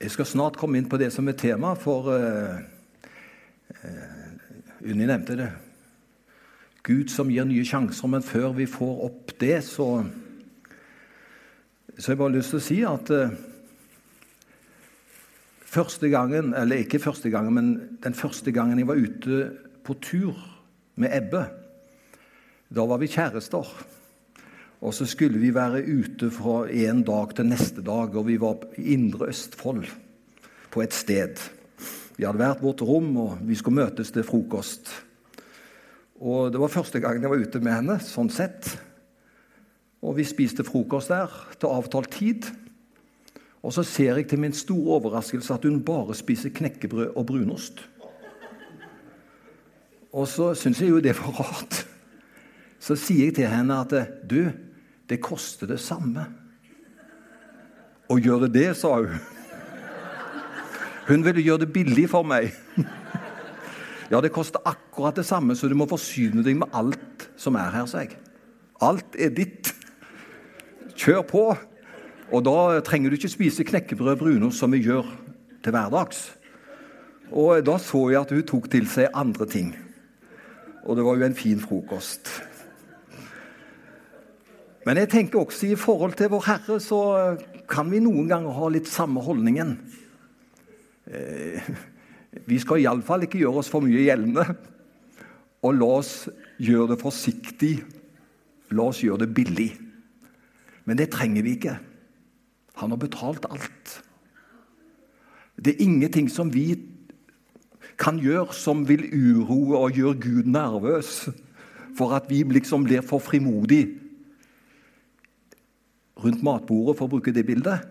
Jeg skal snart komme inn på det som er tema, for uh, uh, Unni nevnte det. Gud som gir nye sjanser, men før vi får opp det, så Så har jeg bare lyst til å si at uh, første gangen, eller ikke første gangen, men den første gangen jeg var ute på tur med Ebbe, da var vi kjærester. Og så skulle vi være ute fra en dag til neste dag, og vi var i Indre Østfold, på et sted. Vi hadde vært vårt rom, og vi skulle møtes til frokost. Og Det var første gangen jeg var ute med henne, sånn sett. Og Vi spiste frokost der til avtalt tid. Og så ser jeg til min store overraskelse at hun bare spiser knekkebrød og brunost. Og så syns jeg jo det var rart. Så sier jeg til henne at du, det koster det samme. Å gjøre det, sa hun. Hun ville gjøre det billig for meg. Ja, det koster akkurat det samme, så du må forsyne deg med alt som er her, sa jeg. Alt er ditt. Kjør på. Og da trenger du ikke spise knekkebrød brunost som vi gjør til hverdags. Og da så jeg at hun tok til seg andre ting. Og det var jo en fin frokost. Men jeg tenker også i forhold til Vår Herre så kan vi noen ganger ha litt samme holdningen. Eh, vi skal iallfall ikke gjøre oss for mye gjeldende. Og la oss gjøre det forsiktig. La oss gjøre det billig. Men det trenger vi ikke. Han har betalt alt. Det er ingenting som vi kan gjøre som vil uroe og gjøre Gud nervøs for at vi liksom blir for frimodige rundt matbordet, for å bruke det bildet.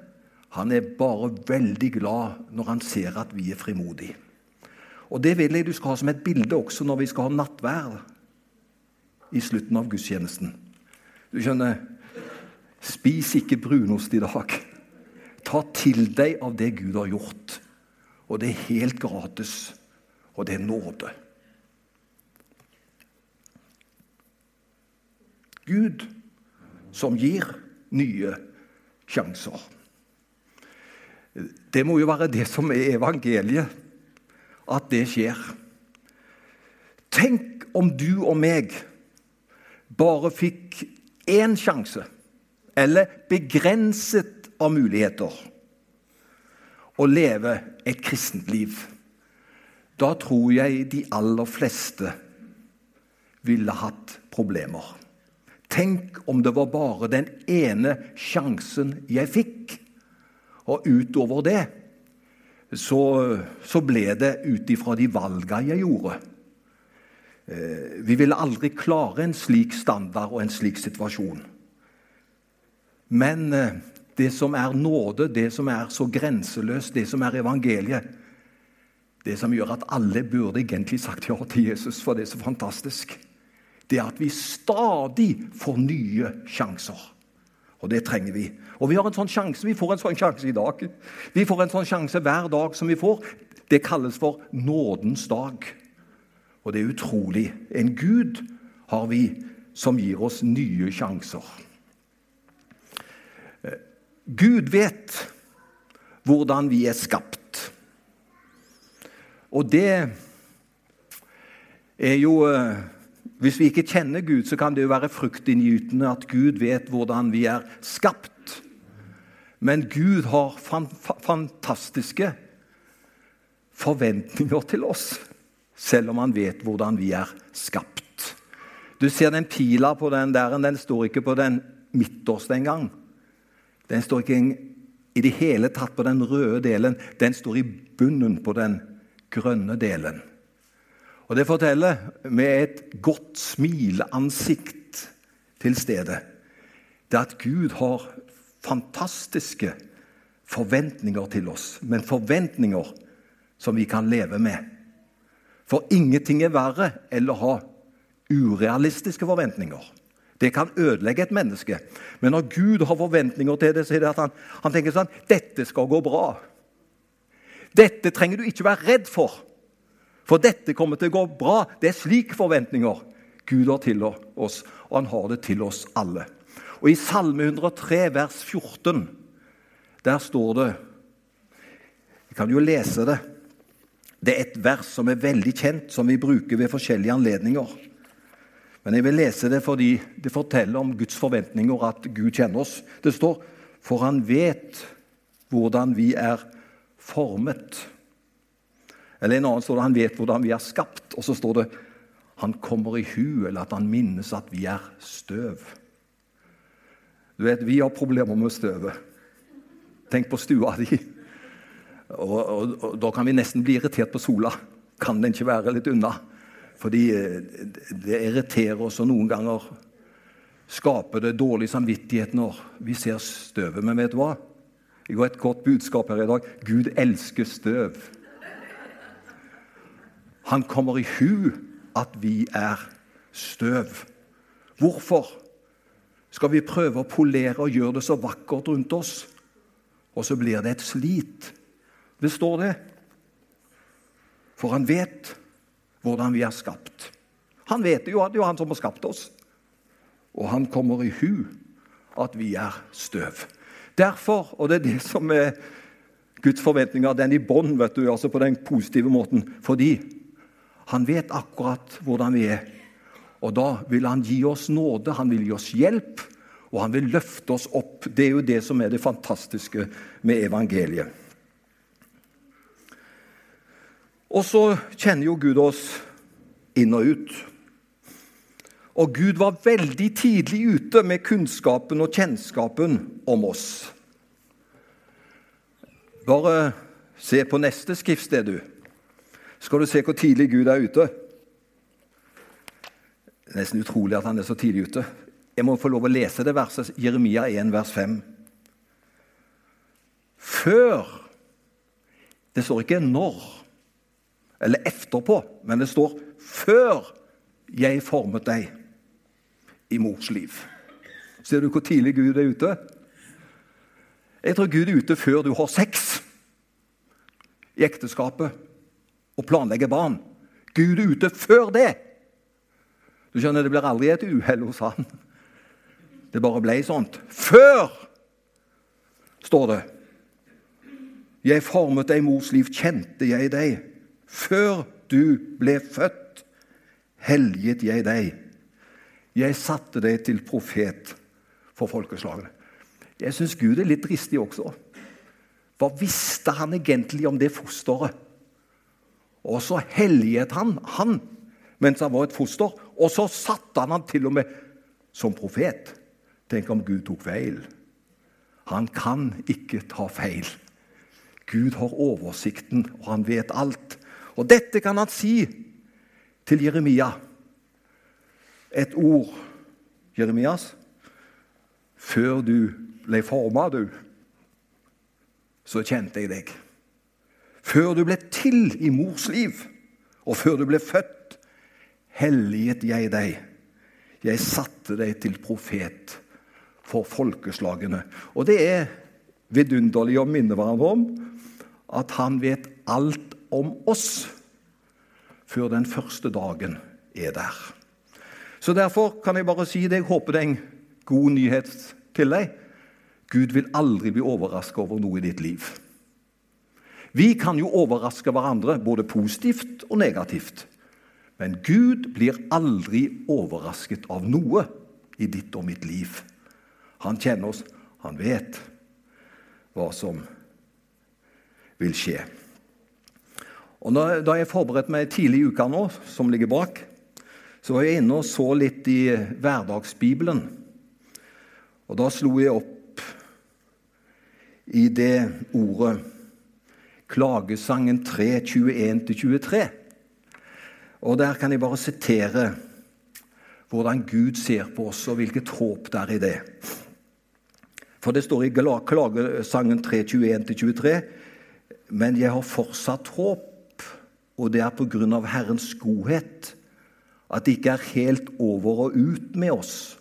Han er bare veldig glad når han ser at vi er frimodige. Og Det vil jeg du skal ha som et bilde også når vi skal ha nattvær i slutten av gudstjenesten. Du skjønner, spis ikke brunost i dag. Ta til deg av det Gud har gjort. Og det er helt gratis, og det er nåde. Gud som gir nye sjanser. Det må jo være det som er evangeliet, at det skjer. Tenk om du og meg bare fikk én sjanse, eller begrenset av muligheter, å leve et kristent liv. Da tror jeg de aller fleste ville hatt problemer. Tenk om det var bare den ene sjansen jeg fikk. Og utover det så, så ble det ut ifra de valgene jeg gjorde. Eh, vi ville aldri klare en slik standard og en slik situasjon. Men eh, det som er nåde, det som er så grenseløst, det som er evangeliet, det som gjør at alle burde egentlig sagt ja til Jesus, for det er så fantastisk det er at vi stadig får nye sjanser. Og det trenger vi. Og vi har en sånn sjanse. Vi får en sånn sjanse i dag. Vi får en sånn sjanse hver dag som vi får. Det kalles for nådens dag. Og det er utrolig. En Gud har vi som gir oss nye sjanser. Gud vet hvordan vi er skapt. Og det er jo eh, hvis vi ikke kjenner Gud, så kan det jo være fruktinngytende at Gud vet hvordan vi er skapt. Men Gud har fantastiske forventninger til oss, selv om han vet hvordan vi er skapt. Du ser den pila på den der, den står ikke på den midterste engang. Den står ikke i det hele tatt på den røde delen. Den står i bunnen på den grønne delen. Og Det forteller med et godt smileansikt til stede det at Gud har fantastiske forventninger til oss, men forventninger som vi kan leve med. For ingenting er verre enn å ha urealistiske forventninger. Det kan ødelegge et menneske. Men når Gud har forventninger til det, så er det at han, han tenker sånn Dette skal gå bra. Dette trenger du ikke være redd for. For dette kommer til å gå bra. Det er slike forventninger Gud har til oss, og han har det til oss alle. Og I Salme 103, vers 14, der står det Vi kan jo lese det. Det er et vers som er veldig kjent, som vi bruker ved forskjellige anledninger. Men jeg vil lese det fordi det forteller om Guds forventninger, at Gud kjenner oss. Det står For han vet hvordan vi er formet. Eller en annen står det han vet hvordan vi er skapt. Og så står det han kommer i hu, eller at han minnes at vi er støv. Du vet, Vi har problemer med støvet. Tenk på stua di. Og, og, og, Da kan vi nesten bli irritert på sola. Kan den ikke være litt unna? Fordi eh, det irriterer oss, og noen ganger skaper det dårlig samvittighet når vi ser støvet. Men vet du hva? Jeg har et godt budskap her i dag. Gud elsker støv. Han kommer i hu at vi er støv. Hvorfor skal vi prøve å polere og gjøre det så vakkert rundt oss, og så blir det et slit? Det står det. For han vet hvordan vi er skapt. Han vet jo at det er han som har skapt oss. Og han kommer i hu at vi er støv. Derfor, og det er det som er Guds forventninger, den i bånn, altså på den positive måten. Fordi han vet akkurat hvordan vi er. Og da vil han gi oss nåde, han vil gi oss hjelp, og han vil løfte oss opp. Det er jo det som er det fantastiske med evangeliet. Og så kjenner jo Gud oss inn og ut. Og Gud var veldig tidlig ute med kunnskapen og kjennskapen om oss. Bare se på neste skriftsted, du. Skal du se hvor tidlig Gud er ute. Nesten utrolig at han er så tidlig ute. Jeg må få lov å lese det verset, Jeremia 1, vers 5. Før Det står ikke når eller etterpå, men det står 'før jeg formet deg i mors liv'. Ser du hvor tidlig Gud er ute? Jeg tror Gud er ute før du har sex i ekteskapet og planlegger barn. Gud er ute før det. Du skjønner, Det blir aldri et uhell hos han. Det bare ble sånt. Før, står det. Jeg formet deg mors liv, kjente jeg deg. Før du ble født, helget jeg deg. Jeg satte deg til profet for folkeslagene. Jeg syns Gud er litt dristig også. Hva visste han egentlig om det fosteret? Og så helliget han han mens han var et foster, og så satte han han til og med som profet. Tenk om Gud tok feil. Han kan ikke ta feil. Gud har oversikten, og han vet alt. Og dette kan han si til Jeremia. Et ord, Jeremias, før du ble forma, du, så kjente jeg deg. Før du ble til i mors liv, og før du ble født, helliget jeg deg. Jeg satte deg til profet for folkeslagene. Og det er vidunderlig å minne hverandre om at han vet alt om oss før den første dagen er der. Så Derfor kan jeg bare si det. Jeg håper det er en god nyhet til deg. Gud vil aldri bli overraska over noe i ditt liv. Vi kan jo overraske hverandre både positivt og negativt. Men Gud blir aldri overrasket av noe i ditt og mitt liv. Han kjenner oss, han vet hva som vil skje. Og Da jeg forberedte meg tidlig i uka nå, som ligger bak, så var jeg inne og så litt i Hverdagsbibelen. Og da slo jeg opp i det ordet Klagesangen 3, 21-23. Og der kan jeg bare sitere hvordan Gud ser på oss, og hvilket håp det er i det. For det står i Klagesangen 3, 21-23.: Men jeg har fortsatt håp og det er på grunn av Herrens godhet at det ikke er helt over og ut med oss.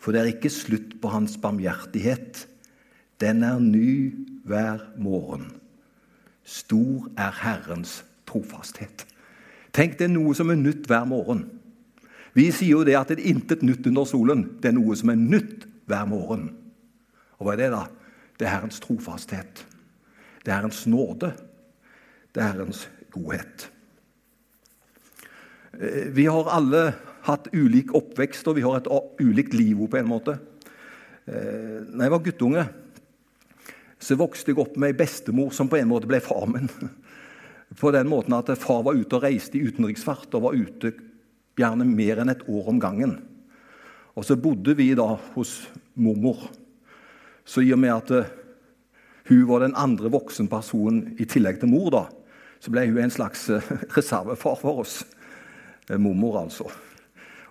For det er ikke slutt på hans barmhjertighet. Den er ny hver morgen. Stor er Herrens trofasthet. Tenk, det er noe som er nytt hver morgen. Vi sier jo det at det er intet nytt under solen. Det er noe som er nytt hver morgen. Og hva er det, da? Det er Herrens trofasthet. Det er Herrens nåde. Det er Herrens godhet. Eh, vi har alle hatt ulik oppvekst, og vi har et ulikt liv på en måte. Eh, når jeg var guttunge, så vokste jeg opp med ei bestemor som på en måte ble far min. På den måten at far var ute og reiste i utenriksfart og var ute gjerne mer enn et år om gangen. Og så bodde vi da hos mormor. Så i og med at eh, hun var den andre voksenpersonen i tillegg til mor, da, så ble hun en slags eh, reservefar for oss. Mormor, altså.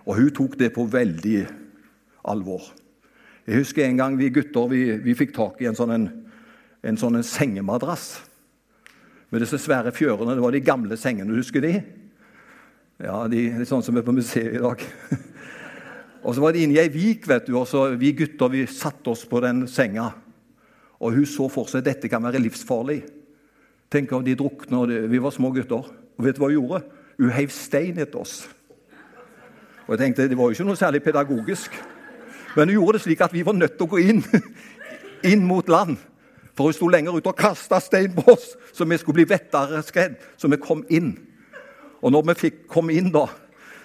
Og hun tok det på veldig alvor. Jeg husker en gang vi gutter vi, vi fikk tak i en sånn, en, en sånn en sengemadrass med disse svære fjørene. Det var de gamle sengene. Husker de? Ja, de, er sånn som er på museet i dag. og så var de inne i ei vik, vet du, og så vi gutter vi satte oss på den senga. Og hun så for seg at dette kan være livsfarlig. Tenk om de drukna, vi var små gutter. Og vet du hva hun gjorde? Hun heiv stein etter oss. Og jeg tenkte, Det var jo ikke noe særlig pedagogisk. Men hun gjorde det slik at vi var nødt til å gå inn, inn mot land. For hun sto lenger ute og kasta stein på oss, så vi skulle bli vettere skredd, Så vi kom inn. Og når vi fikk kom inn, da,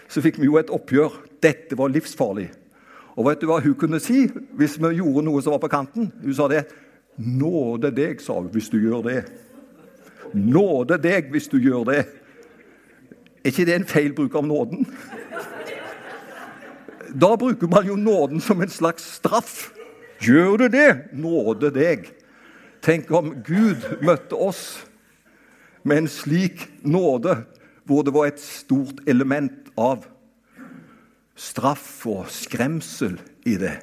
så fikk vi jo et oppgjør. Dette var livsfarlig. Og vet du hva hun kunne si hvis vi gjorde noe som var på kanten? Hun sa det. Nåde deg, sa hun, hvis du gjør det. Nåde deg hvis du gjør det. Er ikke det en feil bruk av nåden? Da bruker man jo nåden som en slags straff. Gjør du det, nåde deg. Tenk om Gud møtte oss med en slik nåde hvor det var et stort element av straff og skremsel i det.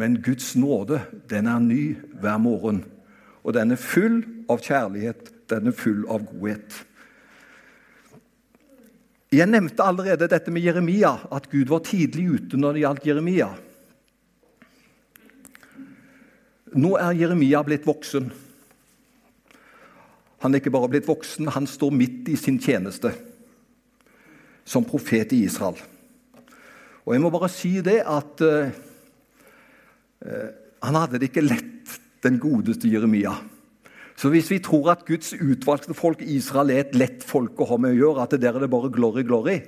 Men Guds nåde, den er ny hver morgen. Og den er full av kjærlighet, den er full av godhet. Jeg nevnte allerede dette med Jeremia, at Gud var tidlig ute når det gjaldt Jeremia. Nå er Jeremia blitt voksen. Han er ikke bare blitt voksen, han står midt i sin tjeneste som profet i Israel. Og jeg må bare si det at uh, han hadde det ikke lett, den godeste Jeremia. Så hvis vi tror at Guds utvalgte folk Israel er et lett folk å ha med å gjøre, at det der er det bare glory, glory,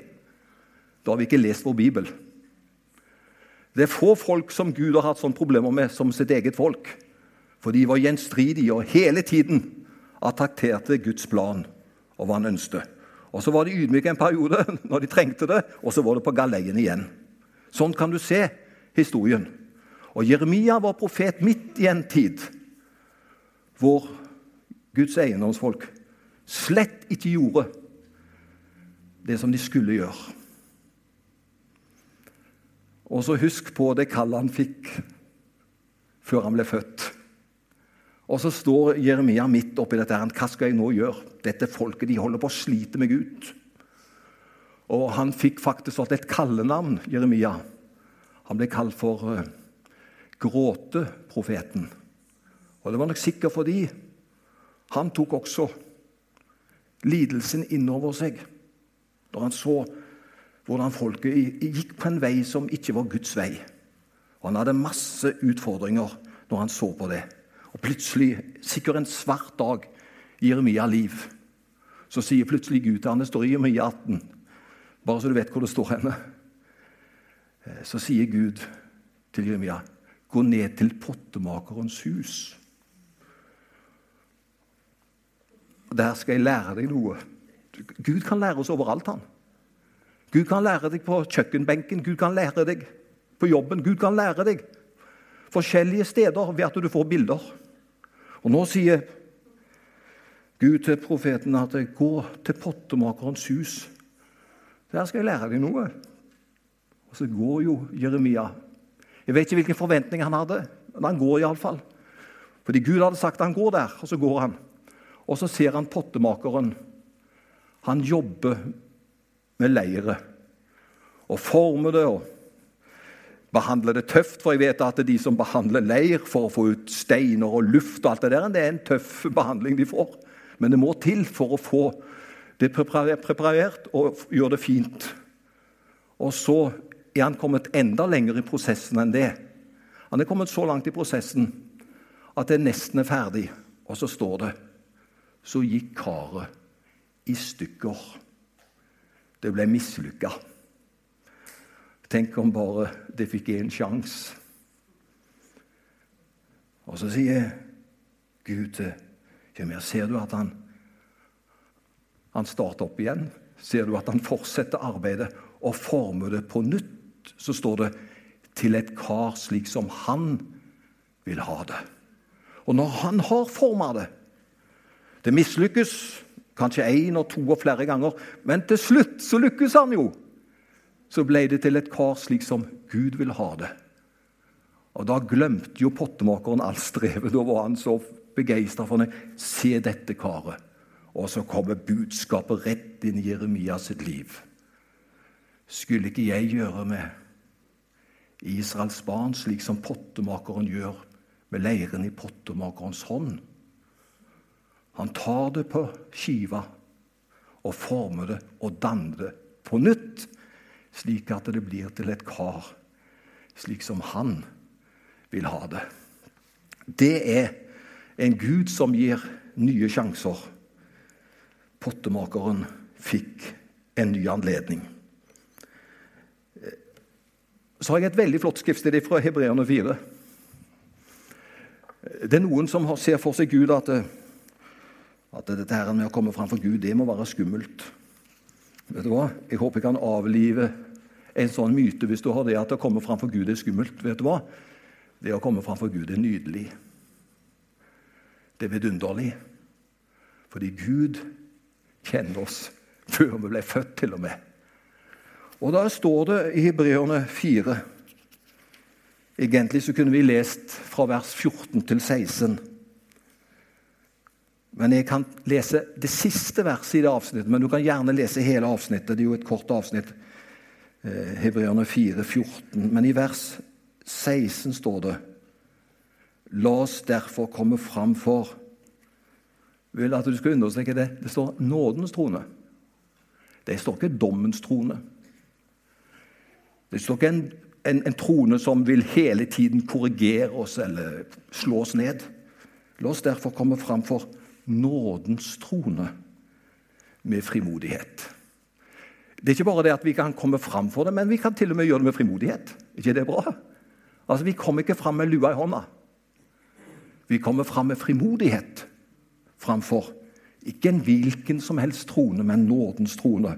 da har vi ikke lest vår bibel. Det er få folk som Gud har hatt sånne problemer med som sitt eget folk. For de var gjenstridige og hele tiden attakterte Guds plan og hva han ønsket. Og Så var de ydmyke en periode når de trengte det, og så var det på galeien igjen. Sånn kan du se historien. Og Jeremia var profet midt i en tid hvor Guds eiendomsfolk slett ikke gjorde det som de skulle gjøre. Og så husk på det kallet han fikk før han ble født. Og så står Jeremia midt oppi dette. her, Hva skal jeg nå gjøre? Dette folket de holder på å slite meg ut. Og han fikk faktisk et kallenavn, Jeremia. Han ble kalt for uh, Gråteprofeten. Og det var nok sikkert fordi han tok også lidelsen innover seg når han så hvordan folket gikk på en vei som ikke var Guds vei. Og Han hadde masse utfordringer når han så på det. Og plutselig, sikkert en svart dag i Jeremia liv, så sier plutselig Gud til ham, Det står i Jeremia 18, bare så du vet hvor det står henne. Eh, så sier Gud til Jeremia, gå ned til pottemakerens hus. Der skal jeg lære deg noe. Gud kan lære oss overalt, han. Gud kan lære deg på kjøkkenbenken, Gud kan lære deg på jobben. Gud kan lære deg forskjellige steder ved at du får bilder. Og nå sier Gud til profeten at 'gå til pottemakerens hus'. Der skal jeg lære deg noe. Og så går jo Jeremia. Jeg vet ikke hvilken forventning han hadde, men han går iallfall. Fordi Gud hadde sagt han går der, og så går han. Og så ser han pottemakeren. Han jobber med leiret og forme det og behandle det tøft. For jeg vet at de som behandler leir for å få ut steiner og luft, og alt det der, det er en tøff behandling de får. Men det må til for å få det preparert og gjøre det fint. Og så er han kommet enda lenger i prosessen enn det. Han er kommet så langt i prosessen at det nesten er ferdig. Og så står det Så gikk karet i stykker. Det ble mislykka. Tenk om bare det fikk én sjanse. Og så sier Gud til Jeremia Ser du at han, han starter opp igjen? Ser du at han fortsetter arbeidet og former det på nytt? Så står det 'til et kar slik som han vil ha det'. Og når han har forma det Det mislykkes kanskje én og to og flere ganger, men til slutt så lykkes han jo. Så ble det til et kar slik som Gud vil ha det. Og Da glemte jo pottemakeren alt strevet. Da var han så begeistra for det. Se dette karet. Og så kommer budskapet rett inn i Jeremias sitt liv. Skulle ikke jeg gjøre med Israels barn slik som pottemakeren gjør med leiren i pottemakerens hånd? Han tar det på skiva og former det og danner det på nytt, slik at det blir til et kar slik som han vil ha det. Det er en Gud som gir nye sjanser. Pottemakeren fikk en ny anledning. Så har jeg et veldig flott skriftsted fra Hebreerne 4. Det er noen som ser for seg Gud at at dette her med å komme fram for Gud, det må være skummelt. Vet du hva? Jeg håper jeg kan avlive en sånn myte hvis du har det at å komme fram for Gud er skummelt. Vet du hva? Det å komme fram for Gud er nydelig. Det er vidunderlig. Fordi Gud kjenner oss før vi ble født, til og med. Og da står det i Hebreerne 4 Egentlig så kunne vi lest fra vers 14 til 16. Men jeg kan lese det siste verset i det avsnittet. Men du kan gjerne lese hele avsnittet. Det er jo et kort avsnitt. Eh, Hebreerne 4, 14. Men i vers 16 står det La oss derfor komme fram for Vil at du skal understreke det. Det står nådens trone. Det står ikke dommens trone. Det står ikke en, en, en trone som vil hele tiden korrigere oss eller slå oss ned. La oss derfor komme fram for nådens trone med frimodighet. Det er ikke bare det at vi kan komme fram for det, men vi kan til og med gjøre det med frimodighet. ikke det bra? Altså, Vi kommer ikke fram med lua i hånda. Vi kommer fram med frimodighet framfor ikke en hvilken som helst trone, men nådens trone.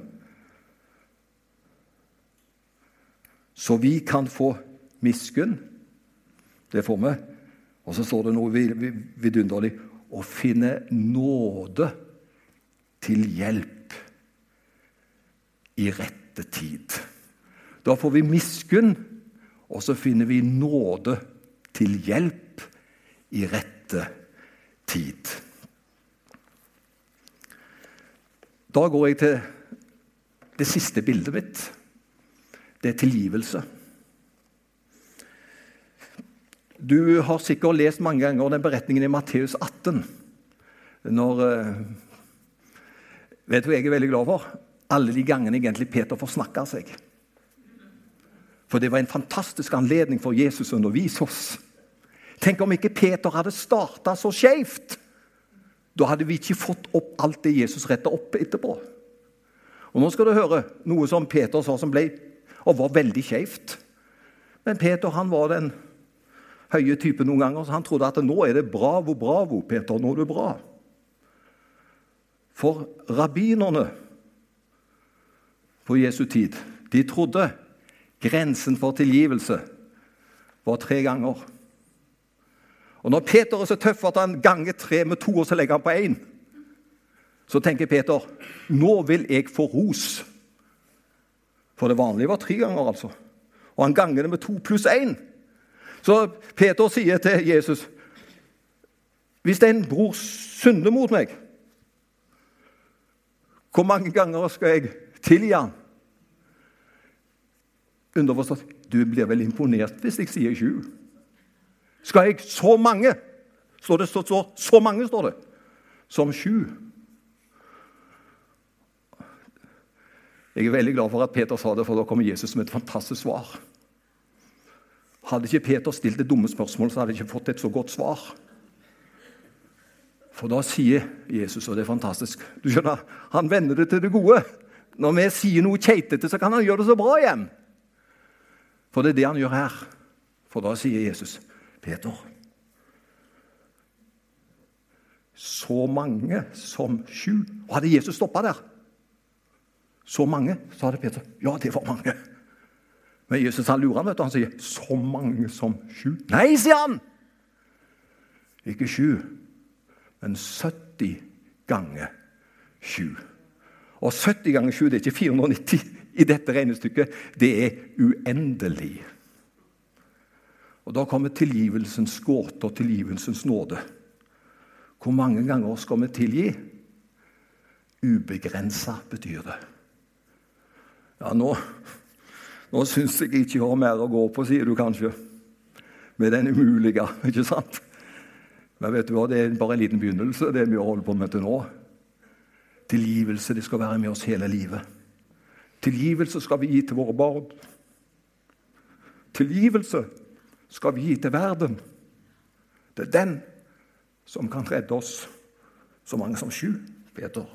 Så vi kan få miskunn. Det får vi. Og så står det noe vidunderlig å finne nåde til hjelp i rette tid. Da får vi miskunn, og så finner vi nåde til hjelp i rette tid. Da går jeg til det siste bildet mitt. Det er tilgivelse. Du har sikkert lest mange ganger den beretningen i Matteus 18. Når eh, Vet du hva jeg er veldig glad for? Alle de gangene egentlig Peter får snakke seg. For det var en fantastisk anledning for Jesus å undervise oss. Tenk om ikke Peter hadde starta så skeivt! Da hadde vi ikke fått opp alt det Jesus retta opp etterpå. Og Nå skal du høre noe som Peter sa som ble og var veldig skeivt. Men Peter han var den høye type noen ganger, så han trodde at nå er det bravo, bravo, Peter, nå er det bra. For rabbinerne på Jesu tid, de trodde grensen for tilgivelse var tre ganger. Og Når Peter er så tøff at han ganger tre med to, og så legger han på én, så tenker Peter nå vil jeg få ros. For det vanlige var tre ganger, altså. Og han ganger det med to pluss én. Så Peter sier til Jesus Hvis en bror synder mot meg, hvor mange ganger skal jeg tilgi han? Underforstått du blir vel imponert hvis jeg sier sju? Skal jeg så mange? Står det så, så, så mange, står det. Som sju. Jeg er veldig glad for at Peter sa det, for da kommer Jesus med et fantastisk svar. Hadde ikke Peter stilt det dumme spørsmålet, så hadde jeg ikke fått et så godt svar. For da sier Jesus, og det er fantastisk du skjønner, Han vender det til det gode. Når vi sier noe keitete, så kan han gjøre det så bra igjen. For det er det han gjør her. For da sier Jesus, Peter Så mange som sju. Og hadde Jesus stoppa der, så mange, så hadde Peter Ja, det var mange. Men Jesus han lurer han, vet du. Han sier 'så mange som sju'. Nei, sier han! Ikke sju, men 70 ganger sju. Og 70 ganger sju, det er ikke 490 i dette regnestykket. Det er uendelig. Og Da kommer tilgivelsens gåte og tilgivelsens nåde. Hvor mange ganger skal vi tilgi? Ubegrensa betyr det. Ja, nå, nå syns jeg ikke jeg har mer å gå på, sier du kanskje. Med den umulige, ikke sant? Men vet du hva, det er bare en liten begynnelse, det vi holder på med til nå. Tilgivelse det skal være med oss hele livet. Tilgivelse skal vi gi til våre barn. Tilgivelse skal vi gi til verden. Det er den som kan redde oss. Så mange som sju, Peter.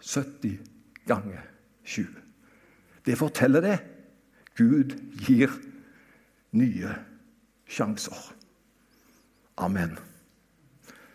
70 ganger sju. Det forteller det. Gud gir nye sjanser. Amen.